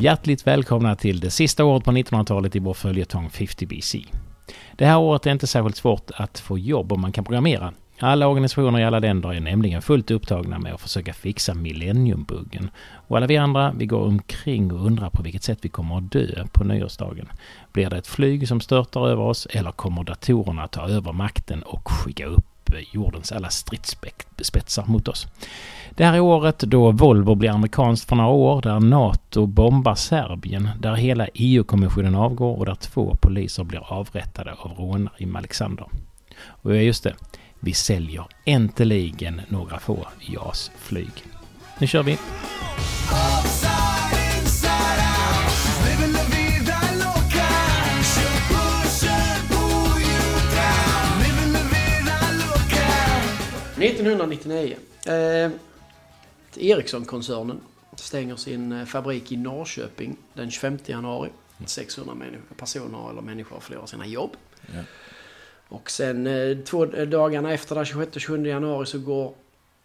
Hjärtligt välkomna till det sista året på 1900-talet i vår följetong 50 BC. Det här året är inte särskilt svårt att få jobb om man kan programmera. Alla organisationer i alla länder är nämligen fullt upptagna med att försöka fixa millenniumbuggen. Och alla vi andra, vi går omkring och undrar på vilket sätt vi kommer att dö på nyårsdagen. Blir det ett flyg som störtar över oss eller kommer datorerna att ta över makten och skicka upp jordens alla stridsspetsar mot oss? Det här är året då Volvo blir amerikanskt för några år, där NATO bombar Serbien, där hela EU-kommissionen avgår och där två poliser blir avrättade av rånare i Alexander. Och ja, just det, vi säljer äntligen några få JAS-flyg. Nu kör vi! 1999. Eh, Ericsson-koncernen stänger sin eh, fabrik i Norrköping den 25 januari. 600 människor, personer eller människor förlorar sina jobb. Ja. Och sen eh, två dagarna efter den 26-27 januari så går,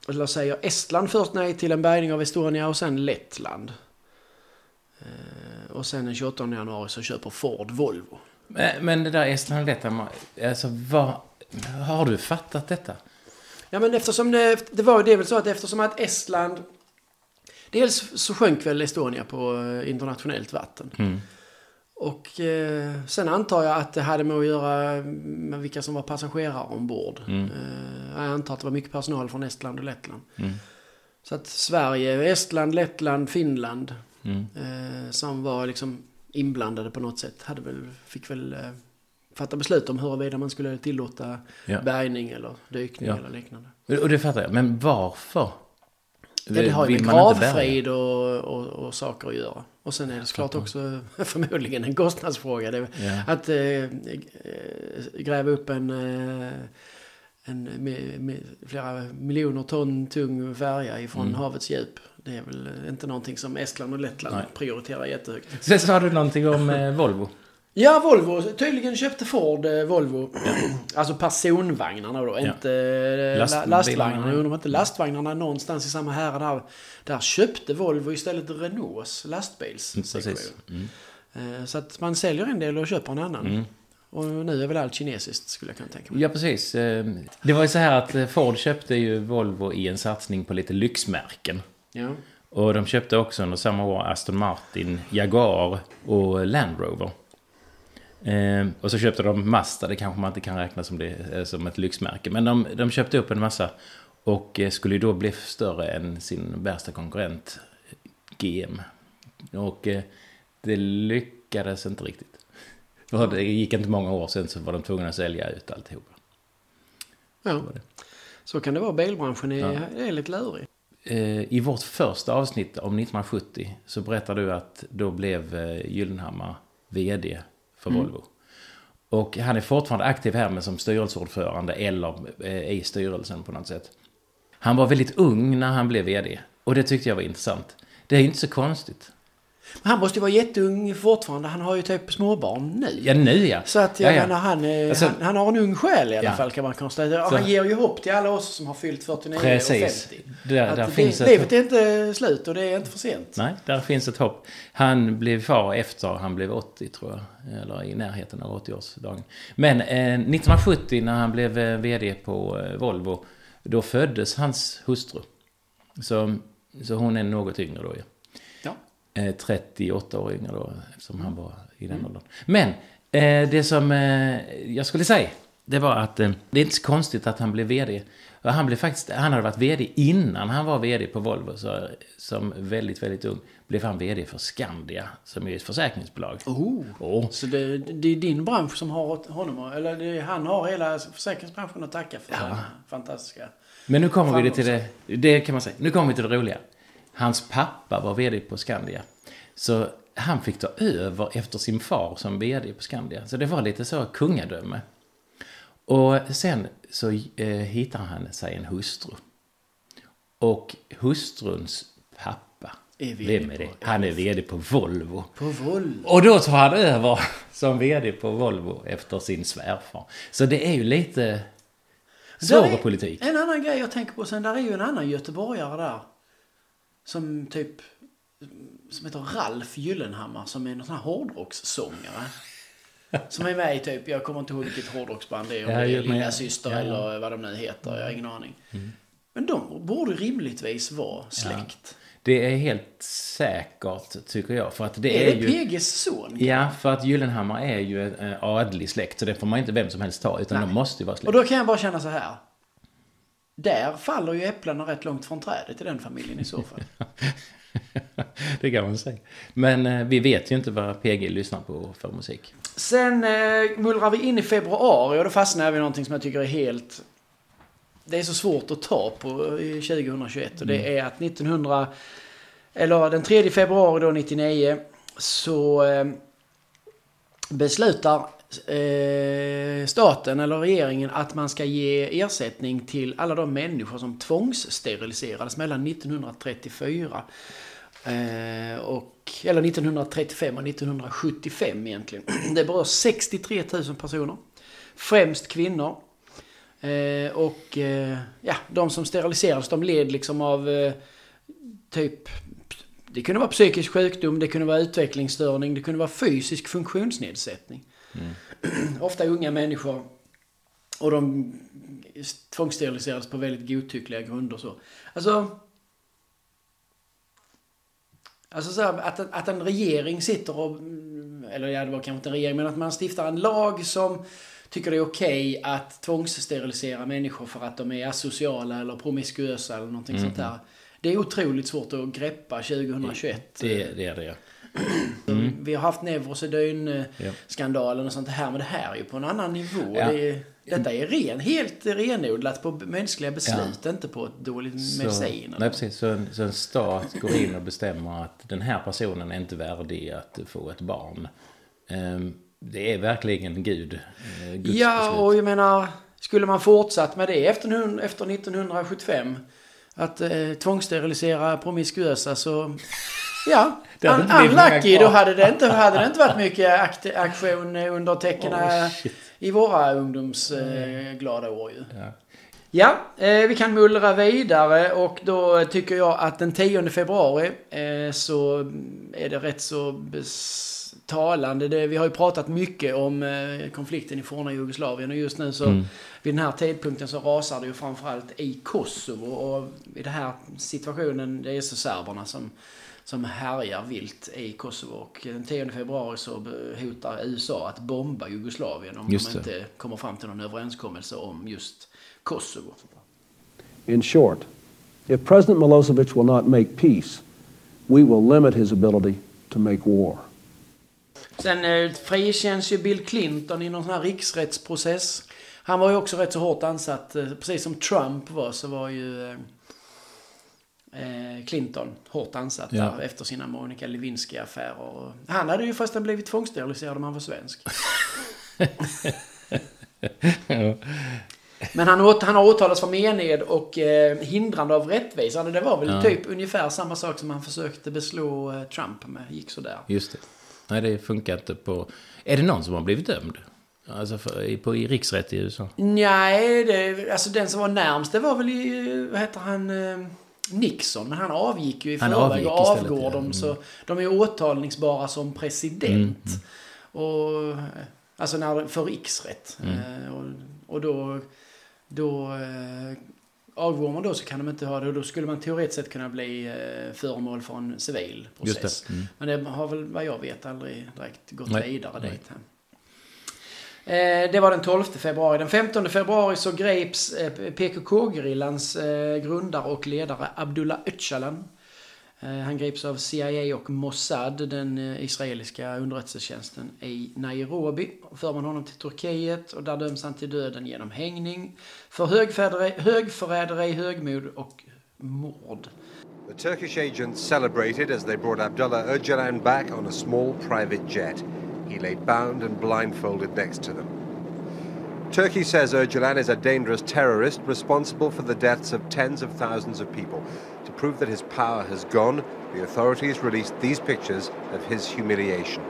eller säger Estland först nej till en bärgning av Estonia och sen Lettland. Eh, och sen den 28 januari så köper Ford Volvo. Men, men det där Estland och Lettland, alltså vad... Har du fattat detta? Ja men eftersom det, det var det väl så att eftersom att Estland Dels så sjönk väl Estonia på eh, internationellt vatten. Mm. Och eh, sen antar jag att det hade med att göra med vilka som var passagerare ombord. Mm. Eh, jag antar att det var mycket personal från Estland och Lettland. Mm. Så att Sverige, Estland, Lettland, Finland Mm. eh, som var liksom inblandade på något sätt hade väl, fick väl eh, fatta beslut om huruvida man skulle tillåta Ja. bärgning eller dykning Ja. eller liknande. Och det fattar jag, men varför? Ja, det har ju med gravfrid och, och, och saker att göra. Och sen är det såklart också förmodligen en kostnadsfråga. Det, Ja. Att eh, eh, gräva upp en, eh, en med, med flera miljoner ton tung färja ifrån Mm. havets djup. Det är väl inte någonting som Estland och Lettland Nej. prioriterar jättehögt. Sen sa du någonting om eh, Volvo. Ja, Volvo. Tydligen köpte Ford eh, Volvo. alltså personvagnarna då, inte eh, Lastbilarna. lastvagnarna. Jag undrar om inte lastvagnarna är någonstans i samma härad där. Där köpte Volvo istället Renaults lastbilssektion. Precis. Mm. Eh, Så att man säljer en del och köper en annan. Mm. Och nu är väl allt kinesiskt skulle jag kunna tänka mig. Ja, precis. Eh, Det var ju så här att eh, Ford köpte ju Volvo i en satsning på lite lyxmärken. Ja. Och de köpte också under samma år Aston Martin, Jaguar och Land Rover. Eh, och så köpte de Mazda, det kanske man inte kan räkna som, det, eh, som ett lyxmärke. Men de, de köpte upp en massa och eh, skulle då bli större än sin värsta konkurrent GM. Och eh, det lyckades inte riktigt. För det gick inte många år sen så var de tvungna att sälja ut alltihop. ja. Så kan det vara. Bilbranschen är, Ja. är lite lurig. Eh, I vårt första avsnitt om 1970 så berättar du att då blev Gyllenhammar VD för Volvo. Och han är fortfarande aktiv här men som styrelseordförande eller eh, i styrelsen på något sätt. Han var väldigt ung när han blev VD och det tyckte jag var intressant. Det är inte så konstigt. Men han måste ju vara jätteung fortfarande. Han har ju typ småbarn nu. Ja, nu ja. Så att jag ja, ja. menar, han, Alltså- han, han har en ung själ i alla Ja. fall kan man konstatera. Och Så- han ger ju hopp till alla oss som har fyllt 49 Precis. och 50. Där, Att där det, finns ett livet är inte slut och det är inte för sent. Nej, där finns ett hopp. Han blev far efter han blev 80 tror jag. Eller i närheten av 80-årsdagen. Men eh, 1970 när han blev eh, VD på eh, Volvo. Då föddes hans hustru. Så, så hon är något yngre då ju. Ja. Eh, 38 år yngre då eftersom han var i den åldern. Men eh, det som eh, jag skulle säga. Det var att eh, det är inte så konstigt att han blev VD. Han, blev faktiskt, han hade varit VD innan han var VD på Volvo. Så, som väldigt, väldigt ung blev han VD för Skandia. Som är ett försäkringsbolag. Oh. Åh. Så det, det är din bransch som har honom, eller det, han har hela försäkringsbranschen att tacka för. Ja. Den fantastiska. Men nu kommer vi till det, det kan man säga. Nu kommer vi till det roliga. Hans pappa var VD på Skandia. Så han fick ta över efter sin far som VD på Skandia. Så det var lite så kungadöme. Och sen så eh, hittar han sig en hustru. Och hustruns pappa, Är vem är det? på- Han är VD på Volvo. På Volvo. Och då tar han över som VD på Volvo efter sin svärfar. Så det är ju lite svår politik. En annan grej jag tänker på sen, där är ju en annan göteborgare där. Som typ som heter Ralf Gyllenhammar som är någon sån här hårdrockssångare. Som är med i typ, jag kommer inte ihåg vilket hårdrocksband det är. Om Ja, det är Lilla Syster ja, ja. eller vad de nu heter. Jag har ingen aning. Mm. Men de borde rimligtvis vara släkt. Det är helt säkert, tycker jag. För att det Är är, det ju... PGs son? Ja, för att Gyllenhammar är ju en eh, adlig släkt. Så det får man inte vem som helst ta. Utan Nej. de måste ju vara släkt. Och då kan jag bara känna så här. Där faller ju äpplena rätt långt från trädet i den familjen i så fall. det kan man säga. Men eh, vi vet ju inte vad PG lyssnar på för musik. Sen eh, mullrar vi in i februari och då fastnar jag vid någonting som jag tycker är helt... Det är så svårt att ta på i 2021 och det är att 1900... Eller den 3 februari då 99 så eh, beslutar eh, staten eller regeringen att man ska ge ersättning till alla de människor som tvångssteriliserades mellan 1934 Eh, och, eller 1935 och 1975 egentligen. Det berör 63 000 personer. Främst kvinnor. Eh, och eh, ja, de som steriliserades de led liksom av eh, typ det kunde vara psykisk sjukdom, det kunde vara utvecklingsstörning, det kunde vara fysisk funktionsnedsättning. Ofta unga människor. Och de tvångssteriliserades på väldigt godtyckliga grunder. Så. Alltså, Alltså så här, att, att en regering sitter och, eller ja det var kanske inte en regering, men att man stiftar en lag som tycker det är okej att tvångssterilisera människor för att de är asociala eller promiskuösa eller någonting sånt där. Det är otroligt svårt att greppa 2021. Det, det är det, ja. Vi har haft Neurosedyn-skandalen Ja. och sånt här, men det här är ju på en annan nivå. Ja. Det är, detta är ren, helt renodlat på mänskliga beslut, inte på ett dåligt medicin. nej, precis. Så en, så en stat går in och bestämmer att den här personen är inte värdig att få ett barn. Ehm, det är verkligen Gud. eh, Guds Ja, beslut. och jag menar, skulle man fortsatt med det efter, efter 1975, att eh, tvångssterilisera promiskuösa så... Ja, un- unlucky, då hade det inte, hade det inte varit mycket akt, aktion under tecken Oh, i våra ungdomsglada eh, glada år ju. Ja. Ja, eh, vi kan mullra vidare och då tycker jag att den 10 februari eh, så är det rätt så talande. Det, vi har ju pratat mycket om eh, konflikten i forna Jugoslavien och just nu så Mm. vid den här tidpunkten så rasar det ju framförallt i Kosovo och i den här situationen det är så serberna som som härjar vilt i Kosovo. Och den 10 februari så hotar USA att bomba Jugoslavien om Just de det. inte kommer fram till någon överenskommelse om just Kosovo. In short, if President Milosevic will not make peace, we will limit his ability to make war. Sen eh, frikänns ju Bill Clinton i någon sån här riksrättsprocess. Han var ju också rätt så hårt ansatt. eh, Precis som Trump var så var ju eh, Clinton hårt ansatt Ja. där efter sina Monica Lewinsky-affärer. Han hade ju förresten blivit tvångssteriliserad om han var svensk. Men han, åt, han har åtalats för mened och eh, hindrande av rättvisa. Det var väl Ja. typ ungefär samma sak som han försökte beslå eh, Trump med. Gick sådär. Just det. Nej, det funkar inte på... Är det någon som har blivit dömd? Alltså för, på, i riksrätt i USA? Nej, det, alltså den som var närmst det var väl i, vad heter han, eh, Nixon. Men han avgick ju i förväg och avgår ja. dem. Mm. Så de är åtalningsbara som president. Och, eh, alltså när, för riksrätt. Mm. Eh, och, och då, då eh, avgår man då så kan de inte ha det. Och då skulle man teoretiskt sett kunna bli eh, föremål för en civil process. det. Mm. Men det har väl vad jag vet aldrig direkt gått Nej. vidare Nej. dit. Eh, det var den 12 februari. Den 15 februari så greps eh, PKK-gerillans eh, grundare och ledare Abdullah Öcalan. Han greps av CIA och Mossad, den israeliska underrättelsetjänsten i Nairobi. För man honom till Turkiet och där döms han till döden genom hängning för högförräderi, högförräderi högmod och mord. The Turkish agents celebrated as they brought Abdullah Öcalan back on a small private jet. He lay bound and blindfolded next to them. Turkey says Öcalan is a dangerous terrorist responsible for the deaths of tens of thousands of people. To prove that his power has gone, the authorities released these pictures of his humiliation.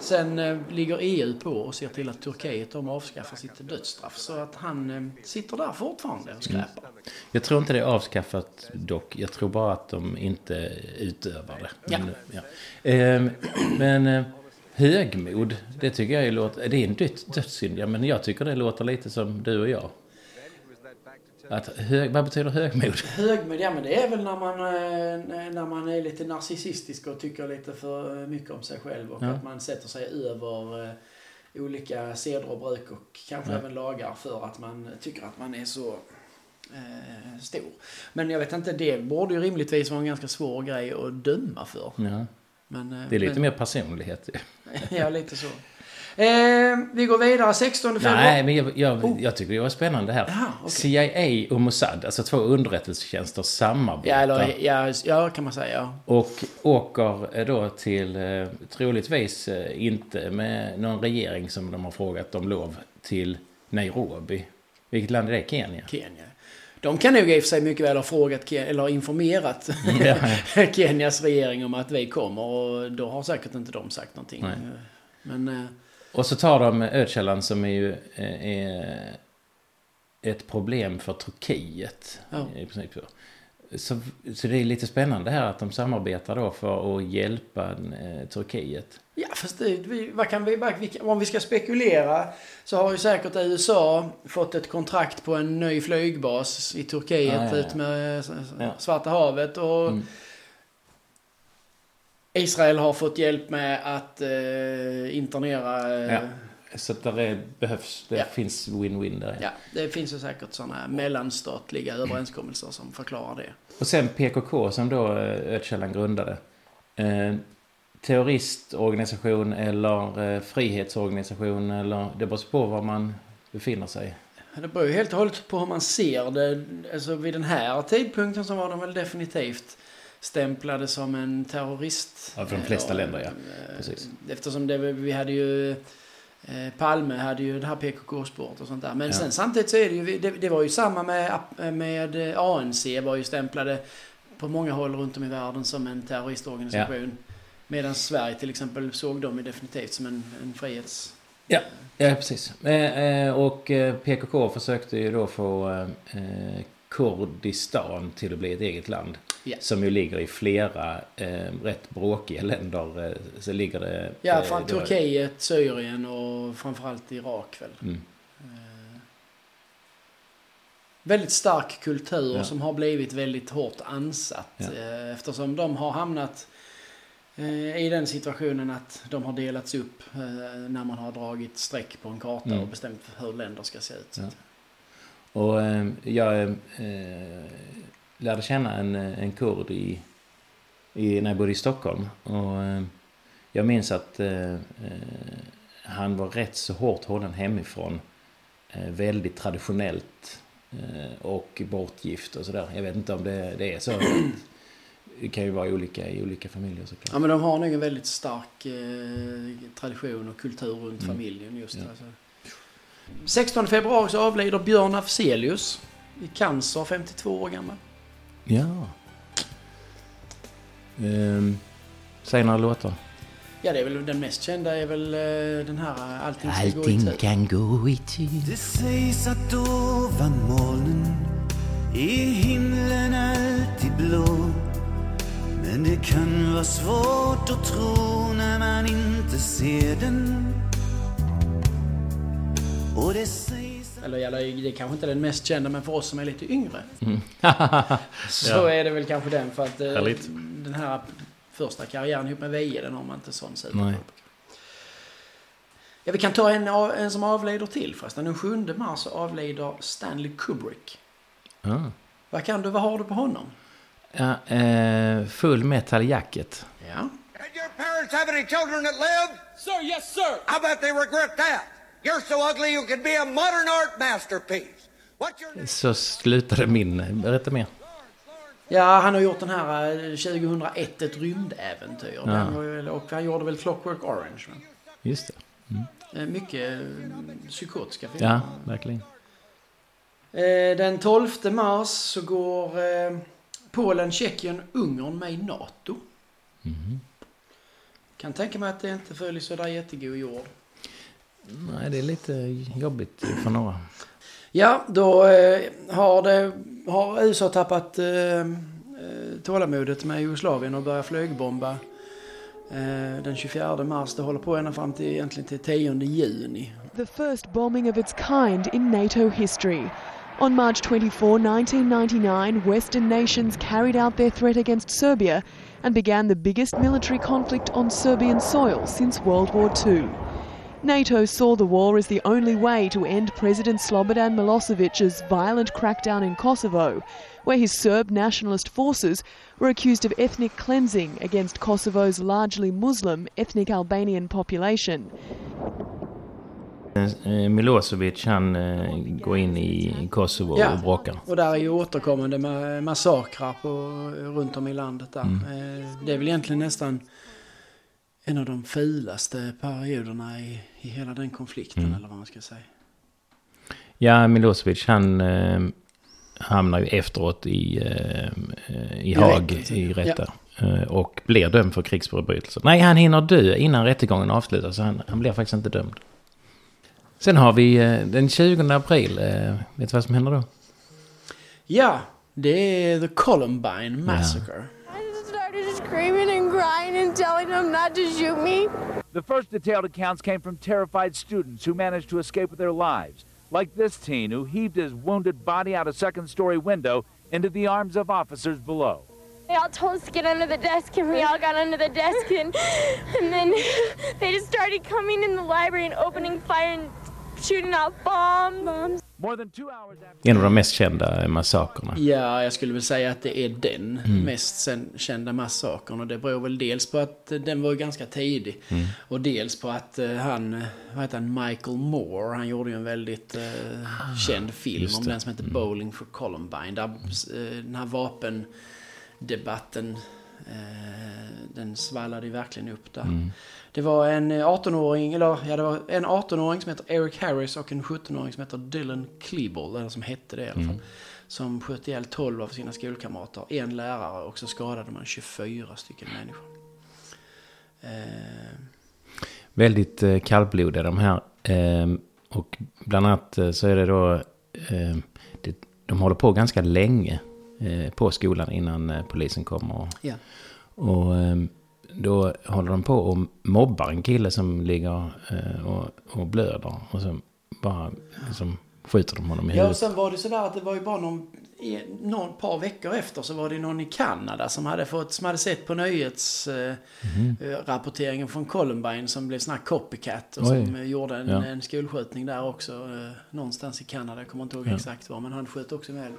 Sen eh, ligger EU på och ser till att Turkiet de avskaffar sitt dödsstraff. Så att han eh, sitter där fortfarande och skräpar. Jag tror inte det är avskaffat dock. Jag tror bara att de inte utövar det. Ja. Men, ja. Ehm, men eh, högmod, det tycker jag låter... Det är en död, dödssynd, ja, men jag tycker det låter lite som du och jag. Att hög, vad betyder högmod? Högmod, ja men det är väl när man, eh, när man är lite narcissistisk och tycker lite för mycket om sig själv och Ja. att man sätter sig över eh, olika seder och bruk och kanske Ja. även lagar för att man tycker att man är så eh, stor. Men jag vet inte, det borde ju rimligtvis vara en ganska svår grej att döma för. Ja, Men, eh, det är lite men, mer personlighet. Ja, lite så. Eh, vi går vidare, 16 februari. Nej, men jag, jag, Oh. jag tycker det var spännande här. Jaha, okej. CIA och Mossad, alltså två underrättelsetjänster, samarbetar. Ja, eller, ja, ja, kan man säga. Ja. Och åker eh, då till, eh, troligtvis eh, inte med någon regering som de har frågat om lov, till Nairobi. Vilket land är det? Kenya? Kenya. De kan nog i och för sig mycket väl ha frågat, eller informerat Ja. Kenias regering om att vi kommer och då har säkert inte de sagt någonting. Nej. Men Och så tar de Öcalan som är ju eh, är ett problem för Turkiet. Ja. I princip. så. Så, så det är lite spännande här att de samarbetar då för att hjälpa eh, Turkiet. ja, fast det, vi, vad kan vi, om vi ska spekulera så har ju säkert USA fått ett kontrakt på en ny flygbas i Turkiet Ja, ja, ja. ut med. Svarta havet och Mm. Israel har fått hjälp med att eh, internera eh, Ja. Så att är, behövs, det Ja. finns win-win där. Ja, det finns ju säkert sådana mellanstatliga överenskommelser som förklarar det. Och sen PKK som då eh, Öcalan grundade. Eh, terroristorganisation eller eh, frihetsorganisation eller det beror på var man befinner sig. Det beror ju helt och hållet på hur man ser det. Alltså vid den här tidpunkten så var de väl definitivt stämplade som en terrorist. Ja, för de flesta Eh, länder, ja. eh, Precis. Eftersom det, vi hade ju... eh, Palme hade ju det här PKK-spåret och sånt där. Men Ja. sen samtidigt så är det ju... Det, det var ju samma med, med ANC var ju stämplade på många håll runt om i världen som en terroristorganisation. Medan Sverige till exempel såg dem definitivt som en, en frihets... Ja, ja precis. Och PKK försökte ju då få Kurdistan till att bli ett eget land. Ja. Som ju ligger i flera eh, rätt bråkiga länder. Eh, så ligger det... Ja, eh, från då- Turkiet, Syrien och framförallt Irak väl. Mm. Eh, väldigt stark kultur Ja. som har blivit väldigt hårt ansatt. Ja. eh, Eftersom de har hamnat eh, i den situationen att de har delats upp eh, när man har dragit streck på en karta Mm. och bestämt hur länder ska se ut. Ja. Och eh, jag eh, lärde känna en, eh, en kurd i, i, när jag bodde i Stockholm. Och eh, jag minns att eh, eh, han var rätt så hårt hållen hemifrån. Eh, väldigt traditionellt och bortgift och sådär. Jag vet inte om det, det är så. Det kan ju vara olika i olika familjer såklart. Ja men de har nog en väldigt stark tradition och kultur runt Mm. familjen just. Ja. Alltså. 16 februari så avlider Björn Afzelius i cancer, 52 år gammal. Ja. Um, säg några låtar. Ja, det är väl den mest kända är väl eh, den här eh, Allting ska gå i tur. kan gå i tur. Det sägs att ovan molnen är himlen alltid blå Men det kan vara svårt att tro när man inte ser den Och det sägs Eller det är kanske inte den mest kända, men för oss som är lite yngre. Mm. Så Ja. är det väl kanske den. För att eh, Härligt. den här första karriären ihop med Veje, den har man inte sån Nej. på. Ja, vi kan ta en, en som avlider till förresten. Den 7 mars avlider Stanley Kubrick. Ja. Vad kan du, vad har du på honom? Ja, eh, full metal jacket. Ja. Did your parents have any children that live? Sir, yes, sir. I bet they regret that. You're so ugly you could be a modern art masterpiece. Your? Så slutade min... Berätta mer. Ja, han har gjort den här eh, 2001, ett rymdäventyr. Ja. Ju- och han gjorde väl Clockwork Orange. Va? Just det. Eh, Mycket eh, psykotiska filmer. Ja, verkligen. Eh, Den 12 mars så går eh, Polen, Tjeckien, Ungern med i NATO. kan tänka mig att det inte följer så där jättegod jord. Nej, det är lite jobbigt för några. Ja, då eh, har, det, har USA tappat eh, eh, tålamodet med Jugoslavien och börjat flygbomba eh, den 24 mars. Det håller på ända fram till egentligen till 10 juni. The first bombing of its kind in NATO history. On March 24, 1999, Western nations carried out their threat against Serbia and began the biggest military conflict on Serbian soil since World War II. NATO saw the war as the only way to end President Slobodan Milosevic's violent crackdown in Kosovo, where his Serb nationalist forces were accused of ethnic cleansing against Kosovo's largely Muslim ethnic Albanian population. Eh, Milosevic han eh, går in i Kosovo Ja. och bråkar. Och där är ju återkommande ma- massakrar på, runt om i landet där. Eh, Det är väl egentligen nästan en av de fulaste perioderna i, i hela den konflikten eller vad man ska säga. Ja, Milosevic han eh, hamnar ju efteråt i, eh, i I Haag rätten, i ja. rätta. Eh, och blir dömd för krigsförbrytelser. Nej, han hinner dö innan rättegången avslutas. Så han, han blir faktiskt inte dömd. Sen har vi eh, den 20 april. Eh, vet du vad som händer då? Ja, det är The Columbine Massacre. I just started screaming and crying and telling them not to shoot me. The first detailed accounts came from terrified students who managed to escape with their lives, like this teen who heaved his wounded body out a second story window into the arms of officers below. They all told us to get under the desk, and we all got under the desk, and, and then they just started coming in the library and opening fire and En av de mest kända massakerna. Ja, jag skulle väl säga att det är den mest sen, kända massakern. Och det beror väl dels på att den var ju ganska tidig. Och dels på att eh, han, vad heter han, Michael Moore, han gjorde ju en väldigt eh, känd film om den som heter Bowling for Columbine. Där eh, den här vapendebatten, den svallade ju verkligen upp där. Det var en eh, 18-åring, eller ja, det var en 18-åring som heter Eric Harris och en 17-åring som heter Dylan Klebold, eller som hette det i alla fall. Som sköt ihjäl 12 av sina skolkamrater, en lärare och så skadade man 24 stycken människor. Eh, Väldigt eh, kallblodiga de här. Eh, och bland annat eh, så är det då... Eh, det, de håller på ganska länge eh, på skolan innan eh, polisen kommer. Och, ja. och eh, då håller de på och mobbar en kille som ligger eh, och, och blöder. Och så bara liksom, skjuter de honom i ja, och huvudet. sen var det sådär att det var ju bara någon, någon par veckor efter så var det någon i Kanada som hade, fått, som hade sett på nyhetsrapporteringen eh, Mhm. rapporteringen från Columbine som blev sån här copycat och Oj. som eh, gjorde en, Ja. en skolskjutning där också. Eh, någonstans i Kanada, jag kommer inte ihåg exakt var, men han sköt också med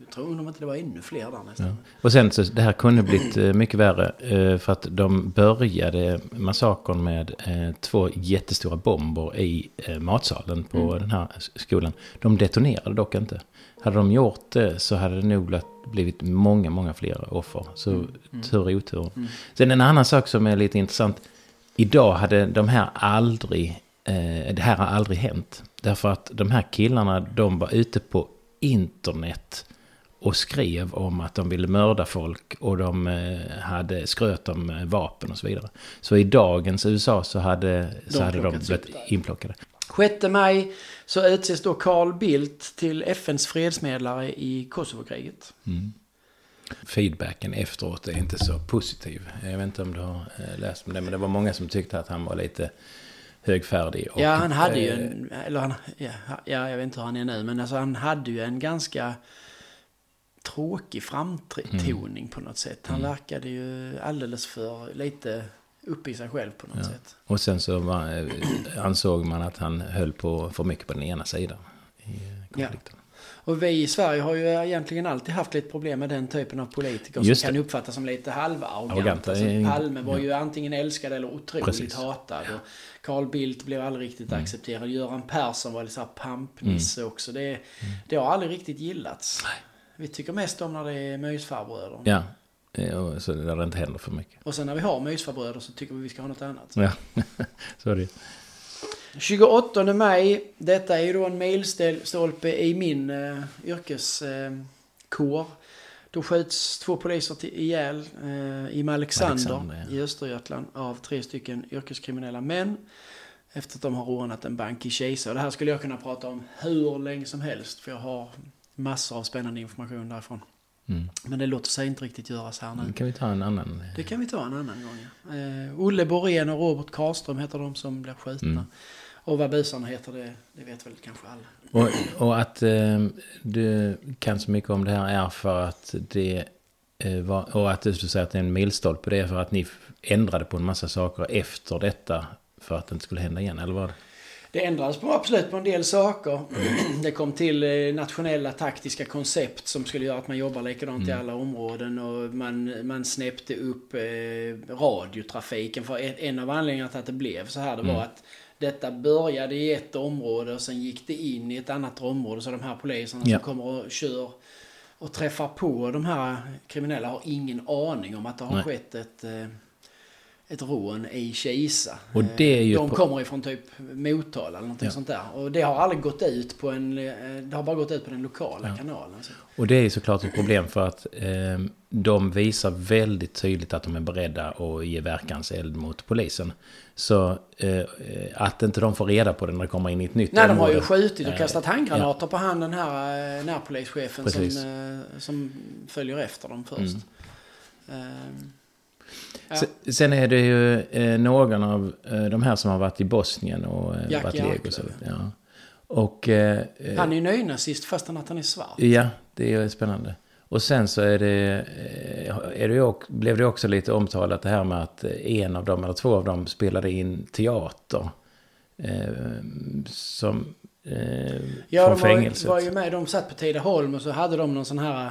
jag tror nog inte det var ännu fler där nästan. Och sen så, det här kunde blivit eh, mycket värre. Eh, för att de började massakern med eh, två jättestora bomber i matsalen på Mm. den här skolan. De detonerade dock inte. Hade de gjort det så hade det nog blivit- många, många fler offer. Så Mm. tur i otur. Sen en annan sak som är lite intressant. Idag hade de här aldrig, det här har aldrig hänt. Därför att de här killarna, de var ute på internet och skrev om att de ville mörda folk och de eh, hade skröt om eh, vapen och så vidare. Så i dagens USA så hade, så De hade de blivit inplockade. 6 maj så utses då Carl Bildt till FNs fredsmedlare i Kosovokriget. Feedbacken efteråt är inte så positiv. Jag vet inte om du har eh, läst om det, men det var många som tyckte att han var lite högfärdig. Och, Ja, han hade ju en, eller han, ja, ja, jag vet inte hur han är nu, men alltså han hade ju en ganska tråkig framtoning på något sätt. Han verkade ju alldeles för lite uppe i sig själv på något sätt. Och sen så var, eh, ansåg man att han höll på för mycket på den ena sidan i konflikten. Och vi i Sverige har ju egentligen alltid haft lite problem med den typen av politiker Just som kan det. uppfattas som lite halvarroganta. Arroganta, Alltså, eh, Palme var ju antingen älskad eller otroligt Precis. hatad. Och Carl Bildt blev aldrig riktigt Mm. accepterad. Göran Persson var lite så här pampnisse också. Det, Mm. det har aldrig riktigt gillats. Vi tycker mest om när det är mysfarbröder. Ja, eh, och så där det inte händer för mycket. Och sen när vi har mysfarbröder så tycker vi vi ska ha något annat. Ja, så är det 28 maj, detta är ju då en milstolpe i min uh, yrkeskår. Då skjuts två poliser till ihjäl eh, i Malexander, Malexander, ja. i Östergötland av tre stycken yrkeskriminella män. Efter att de har rånat en bank i Kisa. Och det här skulle jag kunna prata om hur länge som helst. För jag har massor av spännande information därifrån. Mm. Men det låter sig inte riktigt göras här nu. Nu kan vi ta en annan. Det kan vi ta en annan gång. Ja. Eh, Olle Borén och Robert Karlström heter de som blir skjutna. Mm. Och vad busarna heter det, det vet väl kanske alla. Och, och att eh, du kan så mycket om det här är för att det eh, var, och att du säger att det är en milstolpe det är för att ni ändrade på en massa saker efter detta för att det inte skulle hända igen, eller vad? Det ändrades på, absolut på en del saker. Det kom till eh, nationella taktiska koncept som skulle göra att man jobbar likadant i alla områden. Och man, man snäppte upp eh, radiotrafiken. För en, av anledningarna till att det blev så här det var att detta började i ett område och sen gick det in i ett annat område. Så de här poliserna Ja. som kommer och kör och träffar på de här kriminella har ingen aning om att det har Nej. skett ett, eh, ett rån i Kisa. Och det är ju De på- kommer ifrån typ Motala eller någonting Ja. sånt där. Och det har aldrig gått ut på en... eh, Det har bara gått ut på den lokala kanalen. Så. Och det är ju såklart ett problem för att eh, de visar väldigt tydligt att de är beredda att ge verkanseld mot polisen. Så eh, att inte de får reda på det när det kommer in i ett nytt Nej, de har ju område. skjutit och Eh, kastat handgranater på han den här eh, närpolischefen som, eh, som följer efter dem först. Mm. Ja. Sen- är det ju eh, någon av eh, de här som har varit i Bosnien och eh, varit Lego. Så, ja. Och... Eh, Han är ju nynazist fastän att han är svart. Ja, det är spännande. Och sen så är det, är det också- blev det också lite omtalat det här med att en av dem, eller två av dem, spelade in teater. Som... Ja, från de var, fängelset. var ju med. De satt på Tidaholm och så hade de någon sån här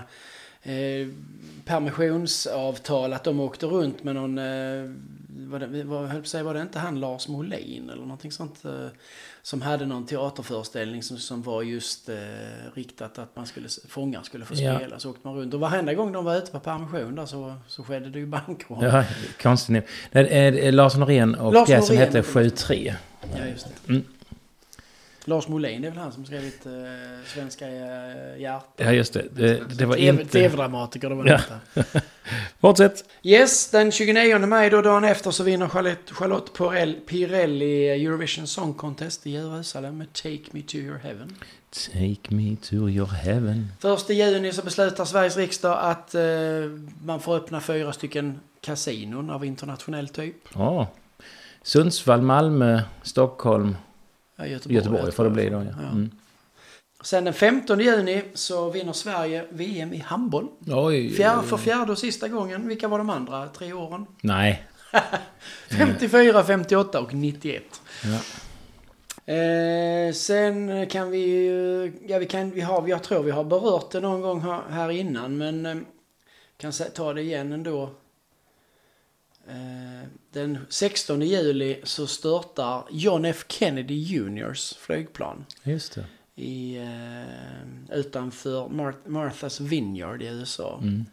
permissionsavtal att de åkte runt med någon, eh, vad, det, vad, jag höll på säga, var det inte han Lars Molin eller någonting sånt? Eh, som hade någon teaterföreställning som, som var just eh, riktat att man skulle, fångar skulle få Ja. spela. Så åkte man runt. Och varenda gång de var ute på permission där så, så skedde det ju bankrån. Ja, konstigt nog. Eh, Lars Norén och Lars pjäsen hette heter det. 7-3. Ja, just det. Mm. Lars Molin, det är väl han som skrivit eh, Svenska eh, hjärtan. Ja, just det. Det, det var TV inte... TV-dramatiker, det var Ja. Fortsätt. Yes, den 29 maj då, dagen efter, så vinner Charlotte, Pirelli Eurovision Song Contest i Jerusalem med Take Me To Your Heaven. Take me to your heaven. Första juni så beslutar Sveriges riksdag att eh, man får öppna fyra stycken kasinon av internationell typ. Ja. Sundsvall, Malmö, Stockholm, Ja, Göteborg, Göteborg får det bli då. Ja. Mm. Sen den 15 juni så vinner Sverige VM i handboll. Oj. Fjär, för fjärde och sista gången. Vilka var de andra tre åren? Nej. 54, 58 och 91. Ja. Eh, sen kan vi ju- ja vi kan, vi har, jag tror vi har berört det någon gång här, innan men eh, kan ta det igen ändå. Eh, den 16 juli så störtar John F Kennedy Juniors flygplan Just det. i, eh, utanför Mar- Martha's Vineyard i USA. Mm.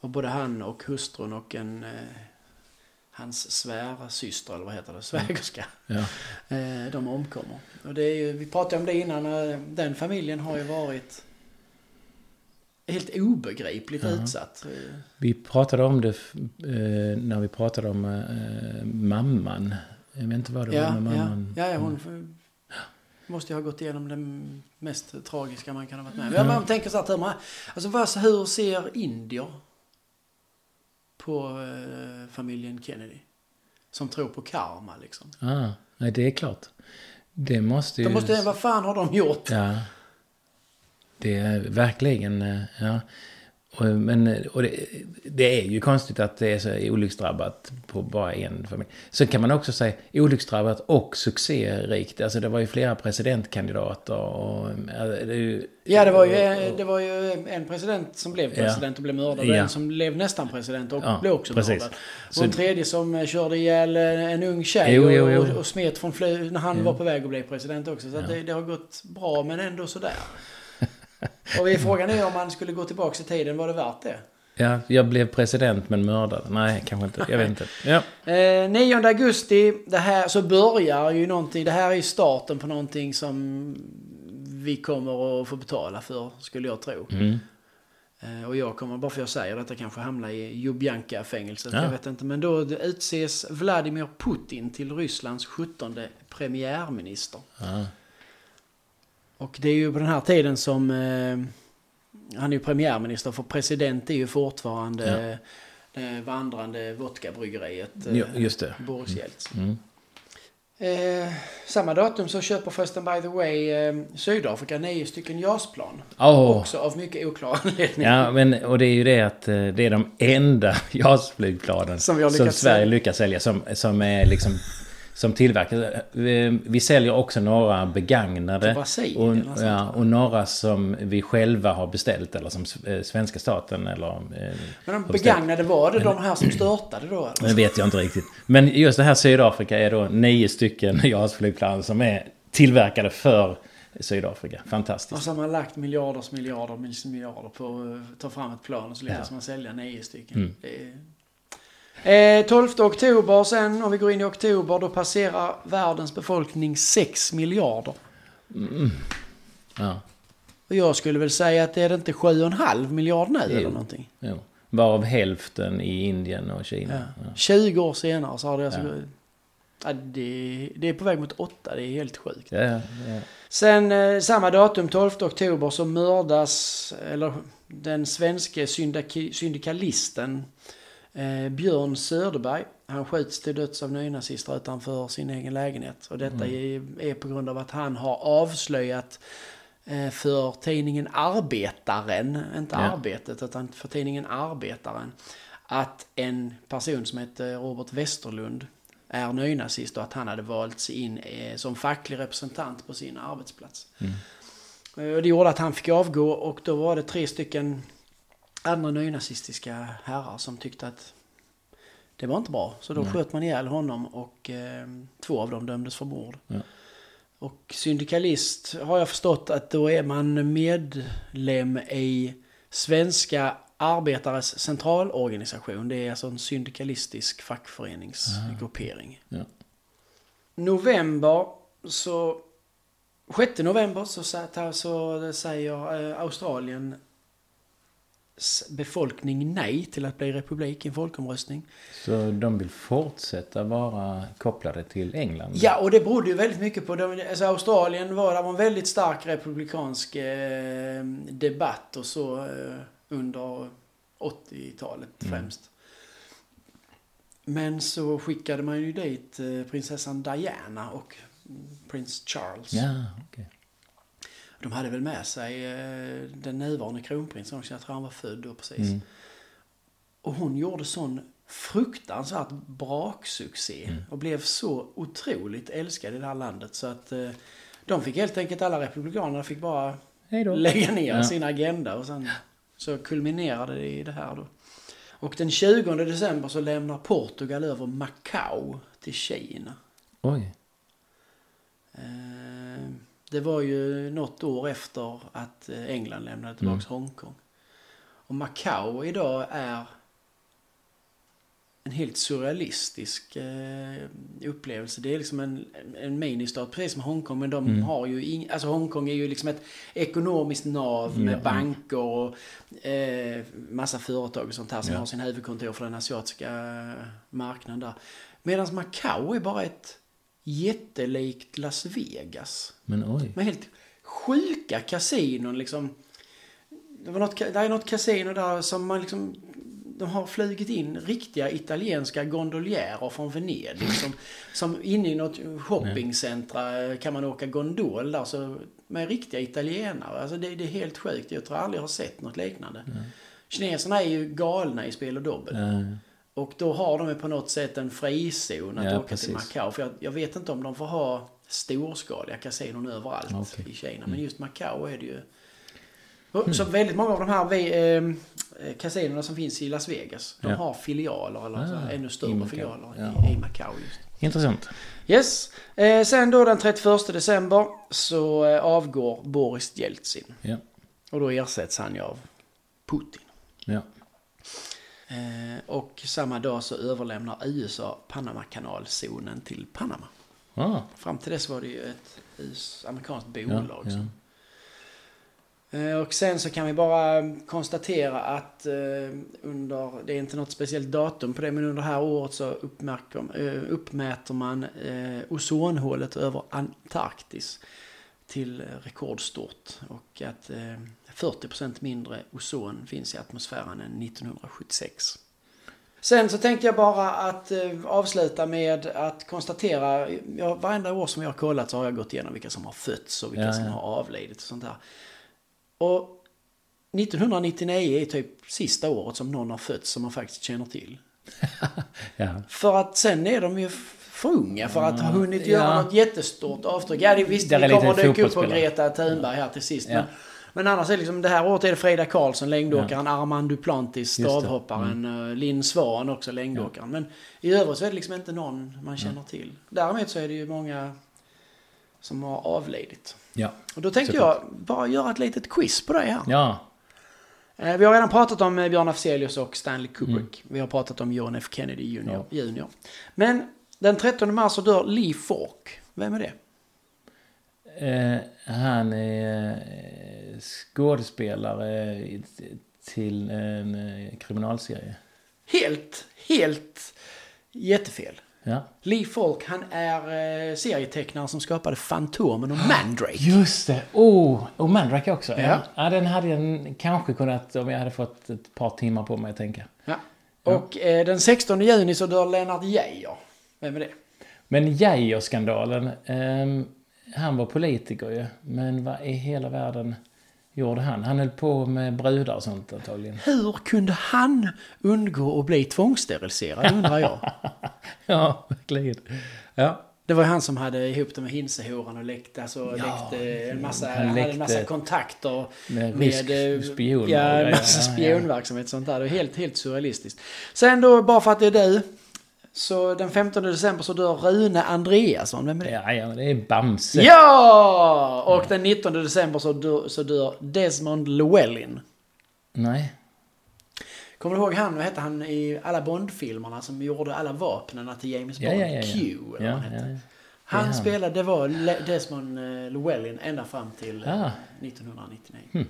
Och både han och hustrun och en eh, hans svärsyster eller vad heter det, svägerska. Ja. De omkommer. Och det är ju, vi pratade om det innan, den familjen har ju varit helt obegripligt Ja. utsatt. Vi pratade om det eh, när vi pratade om eh, mamman. Jag vet inte vad det var Ja, med ja, mamman. ja, ja, hon f- måste ju ha gått igenom det mest tragiska man kan ha varit med om. Ja. Man tänker så här, alltså vad, hur ser indier på eh, familjen Kennedy? Som tror på karma liksom. Ah, nej, det är klart. Det måste ju... De måste, vad fan har de gjort? Ja. Det är verkligen... eh, Ja. Och, men, eh, och det, det är ju konstigt att det är så olycksdrabbat på bara en familj. Så kan man också säga olycksdrabbat och succérikt. Alltså det var ju flera presidentkandidater och... ja, Det ju, Ja, det var, ju, och- eh, det var ju en president som blev Ja. president och blev mördad. Och Ja. en som blev nästan president och Ja, blev också precis. mördad. Så- Och en tredje som eh, körde ihjäl eh, en ung tjej Jo, jo, jo. Och, och smet från fly när han Ja. var på väg att bli president också. Så Ja. det, det har gått bra, men ändå sådär. Och vi, frågan är om man skulle gå tillbaka i tiden, var det värt det? Ja, jag blev president men mördad. Nej, kanske inte. Jag vet inte. Ja. Eh, 9 augusti, det här, så börjar ju någonting. Det här är ju starten på någonting som vi kommer att få betala för, skulle jag tro. Mm. Eh, Och jag kommer, bara för jag säger detta, kanske hamna i Ljubljanka-fängelset. Ja. Jag vet inte. Men då utses Vladimir Putin till Rysslands 17 premiärminister. Ja. Och det är ju på den här tiden som eh, han är ju premiärminister för president är ju fortfarande det vandrande vodkabryggeriet eh, Jo, just det. Boris Jeltsin. Mm. Eh, samma datum så köper förresten by the way eh, Sydafrika nio stycken JAS-plan. Åh. Också av mycket oklar anledningar. Ja, men, och det är ju det att eh, det är de enda JAS-flygplanen Som som Sverige sälja. lyckas sälja som, som är liksom som tillverkas. Vi, vi säljer också några begagnade. Och, ja, och några som vi själva har beställt eller som eh, svenska staten eller... eh, Men de begagnade var det de här som störtade då? Det vet jag inte riktigt. Men just det här Sydafrika är då nio stycken JAS-flygplan som är tillverkade för Sydafrika. Och Fantastiskt. så har man lagt miljarders miljarder miljarder på att ta fram ett plan och så lyckas Ja. man sälja nio stycken. Mm. Eh, 12 oktober sen, om vi går in i oktober, då passerar världens befolkning 6 miljarder. Ja, Och jag skulle väl säga att det är det inte 7,5 miljarder nu eller Jo. någonting. jo. Varav hälften i Indien och Kina. Ja. Ja. 20 år senare så har det alltså... Ja. Ja, det, det är på väg mot 8, det är helt sjukt. Ja, ja. Sen eh, samma datum, 12 oktober, så mördas, eller den svenske syndiki, syndikalisten eh, Björn Söderberg. Han skjuts till döds av nynazister utanför sin egen lägenhet. Och detta är, är på grund av att han har avslöjat eh, för tidningen Arbetaren, inte Ja. Arbetet, utan för tidningen Arbetaren, att en person som heter Robert Westerlund är nynazist och att han hade valts in eh, som facklig representant på sin arbetsplats. Eh, och det gjorde att han fick avgå och då var det tre stycken andra nynazistiska herrar som tyckte att det var inte bra. Så då sköt man ihjäl honom och eh, två av dem dömdes för mord. Ja. Och syndikalist har jag förstått att då är man medlem i Svenska Arbetares Centralorganisation. Det är alltså en syndikalistisk fackföreningsgruppering. Ja. November så... 6 november så, sa- så säger eh, Australien befolkning nej till att bli republik i en folkomröstning. Så de vill fortsätta vara kopplade till England? Ja, och det berodde ju väldigt mycket på... de- Alltså Australien var, det var en väldigt stark republikansk eh, debatt och så eh, under 80-talet främst. Men så skickade man ju dit eh, prinsessan Diana och prins Charles. Ja, okej. De hade väl med sig eh, den nuvarande kronprinsen också. Jag tror han var född då precis. Mm. Och hon gjorde sån fruktansvärt braksuccé. Och blev så otroligt älskad i det här landet. Så att eh, de fick helt enkelt, alla republikanerna fick bara lägga ner Ja. sin agenda. Och sen så kulminerade det i det här då. Och den 20 december så lämnar Portugal över Macau till Kina. Oj. Eh, Det var ju något år efter att eh, England lämnade tillbaks Hongkong. Och Macau idag är en helt surrealistisk eh, upplevelse. Det är liksom en, en ministad, precis som Hongkong, men de har ju ing, alltså Hongkong är ju liksom ett ekonomiskt nav med Ja. banker och eh, massa företag och sånt här som Ja. har sin huvudkontor för den asiatiska marknaden där. Medan Macau är bara ett jättelikt Las Vegas. Men oj. Med helt sjuka kasinon liksom. Det var något, det är något kasino där som man liksom... De har flugit in riktiga italienska gondoljärer från Venedig. Som, som inne i något shoppingcentra kan man åka gondol där. Så, med riktiga italienare. Alltså det, det är helt sjukt. Jag tror jag aldrig har sett något liknande. Kineserna är ju galna i spel och dobbel. Eh, Och då har de ju på något sätt en frizon att Ja, åka till precis. Macau. För jag, jag vet inte om de får ha storskaliga kasinon överallt Okej. i Kina. Mm. Men just Macau är det ju. Och Så väldigt många av de här vi, eh, kasinorna som finns i Las Vegas. De Ja. har filialer eller så, Ah, ännu i större Macau. filialer Ja. i, i Macau just. intressant. Yes. Eh, sen då den 31 december så eh, avgår Boris Jeltsin. Ja. Och då ersätts han ju av Putin. Ja. Eh, och samma dag så överlämnar USA Panamakanalzonen till Panama. Ah, Fram till dess var det ju ett amerikanskt bolag. ja, ja. Eh, Och sen så kan vi bara konstatera att eh, under, det är inte något speciellt datum på det, men under det här året så uppmärker, uppmäter man ozonhålet över Antarktis till eh, rekordstort. Och att eh, 40% mindre ozon finns i atmosfären än 1976. Sen så tänkte jag bara att eh, avsluta med att konstatera, ja, varenda år som jag har kollat så har jag gått igenom vilka som har fötts och vilka Ja, som ja. har avlidit och sånt där. Och 1999 är typ sista året som någon har fötts som man faktiskt känner till. Ja. För att sen är de ju för unga för att ha hunnit Ja. göra något jättestort avtryck. Ja, det visst, Det är vi kommer dyka upp på. Greta Thunberg här till sist. Ja. Men, men annars är det liksom, det här året är det Frida Karlsson, längdåkaren, Armand Duplantis, stavhopparen, mm. Linn Svan också, längdåkaren. Men i övrigt så är det liksom inte någon man känner till. Däremot så är det ju många som har avlidit. Ja. Och då tänkte Såklart. jag bara göra ett litet quiz på dig här. Ja. Eh, Vi har redan pratat om eh, Björn Afzelius och Stanley Kubrick. Vi har pratat om John F Kennedy Jr. Junior. Men den 13 mars så dör Lee Falk. Vem är det? Eh, han är eh, skådespelare till en eh, kriminalserie. Helt, helt jättefel. Ja. Lee Falk, han är eh, serietecknaren som skapade Fantomen och Mandrake. Just det! Oh, och Mandrake också. Ja. Ja. ja. den hade jag kanske kunnat, om jag hade fått ett par timmar på mig att tänka. Ja. Och eh, den 16 juni så dör Lennart Geijer. Vem är det? Men Geijer-skandalen, ehm, han var politiker ju. Men vad i hela världen gjorde han? Han höll på med brudar och sånt antagligen. Hur kunde han undgå att bli tvångssteriliserad undrar jag. ja, verkligen. Ja. Det var ju han som hade ihop det med Hinsehoran och läckte, alltså, Ja, läckte en massa, han han hade en läckte massa kontakter med rysk eh, spion Ja, en massa Ja, spionverksamhet och sånt där. Det är helt, helt surrealistiskt. Sen då, bara för att det är du, så den 15 december så dör Rune Andreasson. Vem är det? Ja, ja, det är Bamse. Ja! Och den 19 december så dör, så dör Desmond Llewellyn. Nej. Kommer du ihåg han, vad hette han i alla Bond-filmerna som gjorde alla vapnen till James Ja, Bond? ja, ja, ja. Q, eller vad han hette. Han, han. spelade, det var Desmond eh, Llewellyn ända fram till eh, Ah. 1999.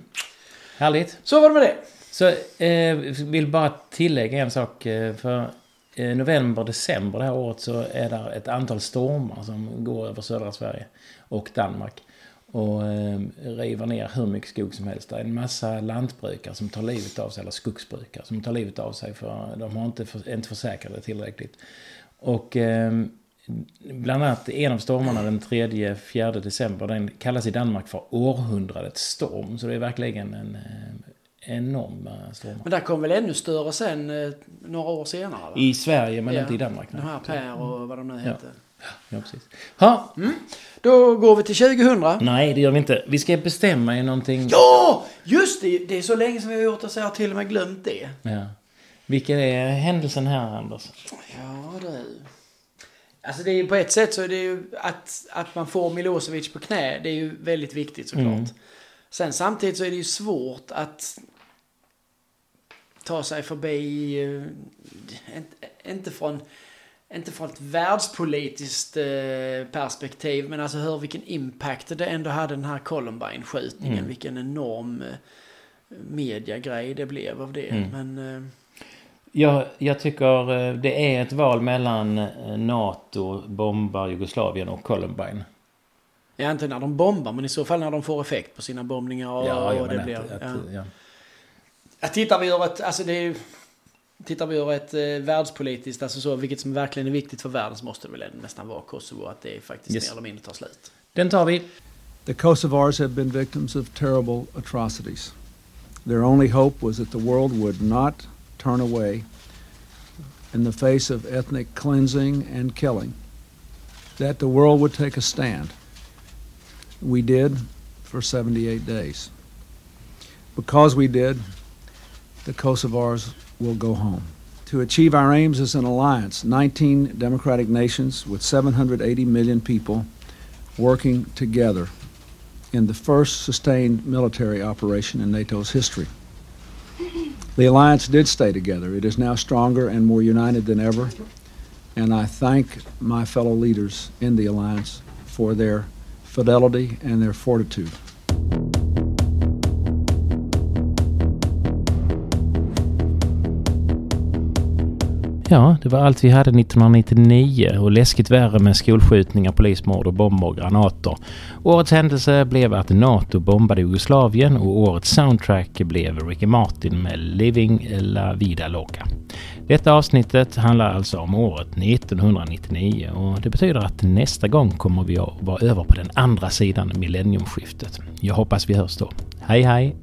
Härligt. Så var det med det. Så eh, vill bara tillägga en sak. eh, För november, december det här året så är det ett antal stormar som går över södra Sverige och Danmark. Och eh, river ner hur mycket skog som helst. Det är en massa lantbrukare som tar livet av sig, eller skogsbrukare som tar livet av sig för de har inte, för, inte försäkrade tillräckligt. Och eh, bland annat en av stormarna den 3-4 december, den kallas i Danmark för århundradets storm. Så det är verkligen en ehm, eh, enorm eh, storm. Men där kom väl ännu större sen eh, några år senare? Va? I Sverige men Ja, inte i Danmark. De här Per och vad de nu Ja. hette. Ja, precis. Ha, Då går vi till 2000. nej det gör vi inte. Vi ska bestämma i någonting. Ja! Just det! Det är så länge som vi har gjort det så jag har till och med glömt det. Ja. Vilken är händelsen här Anders? Ja du. Alltså det är ju på ett sätt så är det ju att, att man får Milosevic på knä. Det är ju väldigt viktigt såklart. Mm. Sen samtidigt så är det ju svårt att ta sig förbi, eh, inte, från inte från ett världspolitiskt eh, perspektiv, men alltså hör vilken impact det ändå hade den här Columbine-skjutningen. Mm. Vilken enorm eh, mediagrej det blev av det. Mm. Men Jag, jag tycker det är ett val mellan NATO, bombar Jugoslavien och Columbine. Ja, inte när de bombar, men i så fall när de får effekt på sina bombningar. Och, Ja, ja, och det blir, att, att, ja. Ja. Tittar vi ur ett, alltså det är ju, tittar vi ur ett eh, världspolitiskt, alltså så, vilket som verkligen är viktigt för världen så måste det väl nästan vara Kosovo, att det faktiskt Yes. mer eller mindre tar slut. Den tar vi. The Kosovars have been victims of terrible atrocities. Their only hope was that the world would not turn away in the face of ethnic cleansing and killing, that the world would take a stand. We did for 78 days. Because we did, the Kosovars will go home. To achieve our aims as an alliance, 19 democratic nations with 780 million people working together in the first sustained military operation in NATO's history. The alliance did stay together. It is now stronger and more united than ever, and I thank my fellow leaders in the alliance for their fidelity and their fortitude. Ja, det var allt vi hade 1999 och läskigt värre med skolskjutningar, polismord och bomber och granater. Årets händelse blev att NATO bombade Jugoslavien och årets soundtrack blev Ricky Martin med Living La Vida Loca. Detta avsnittet handlar alltså om året 1999 och det betyder att nästa gång kommer vi att vara över på den andra sidan millenniumskiftet. Jag hoppas vi hörs då. Hej hej!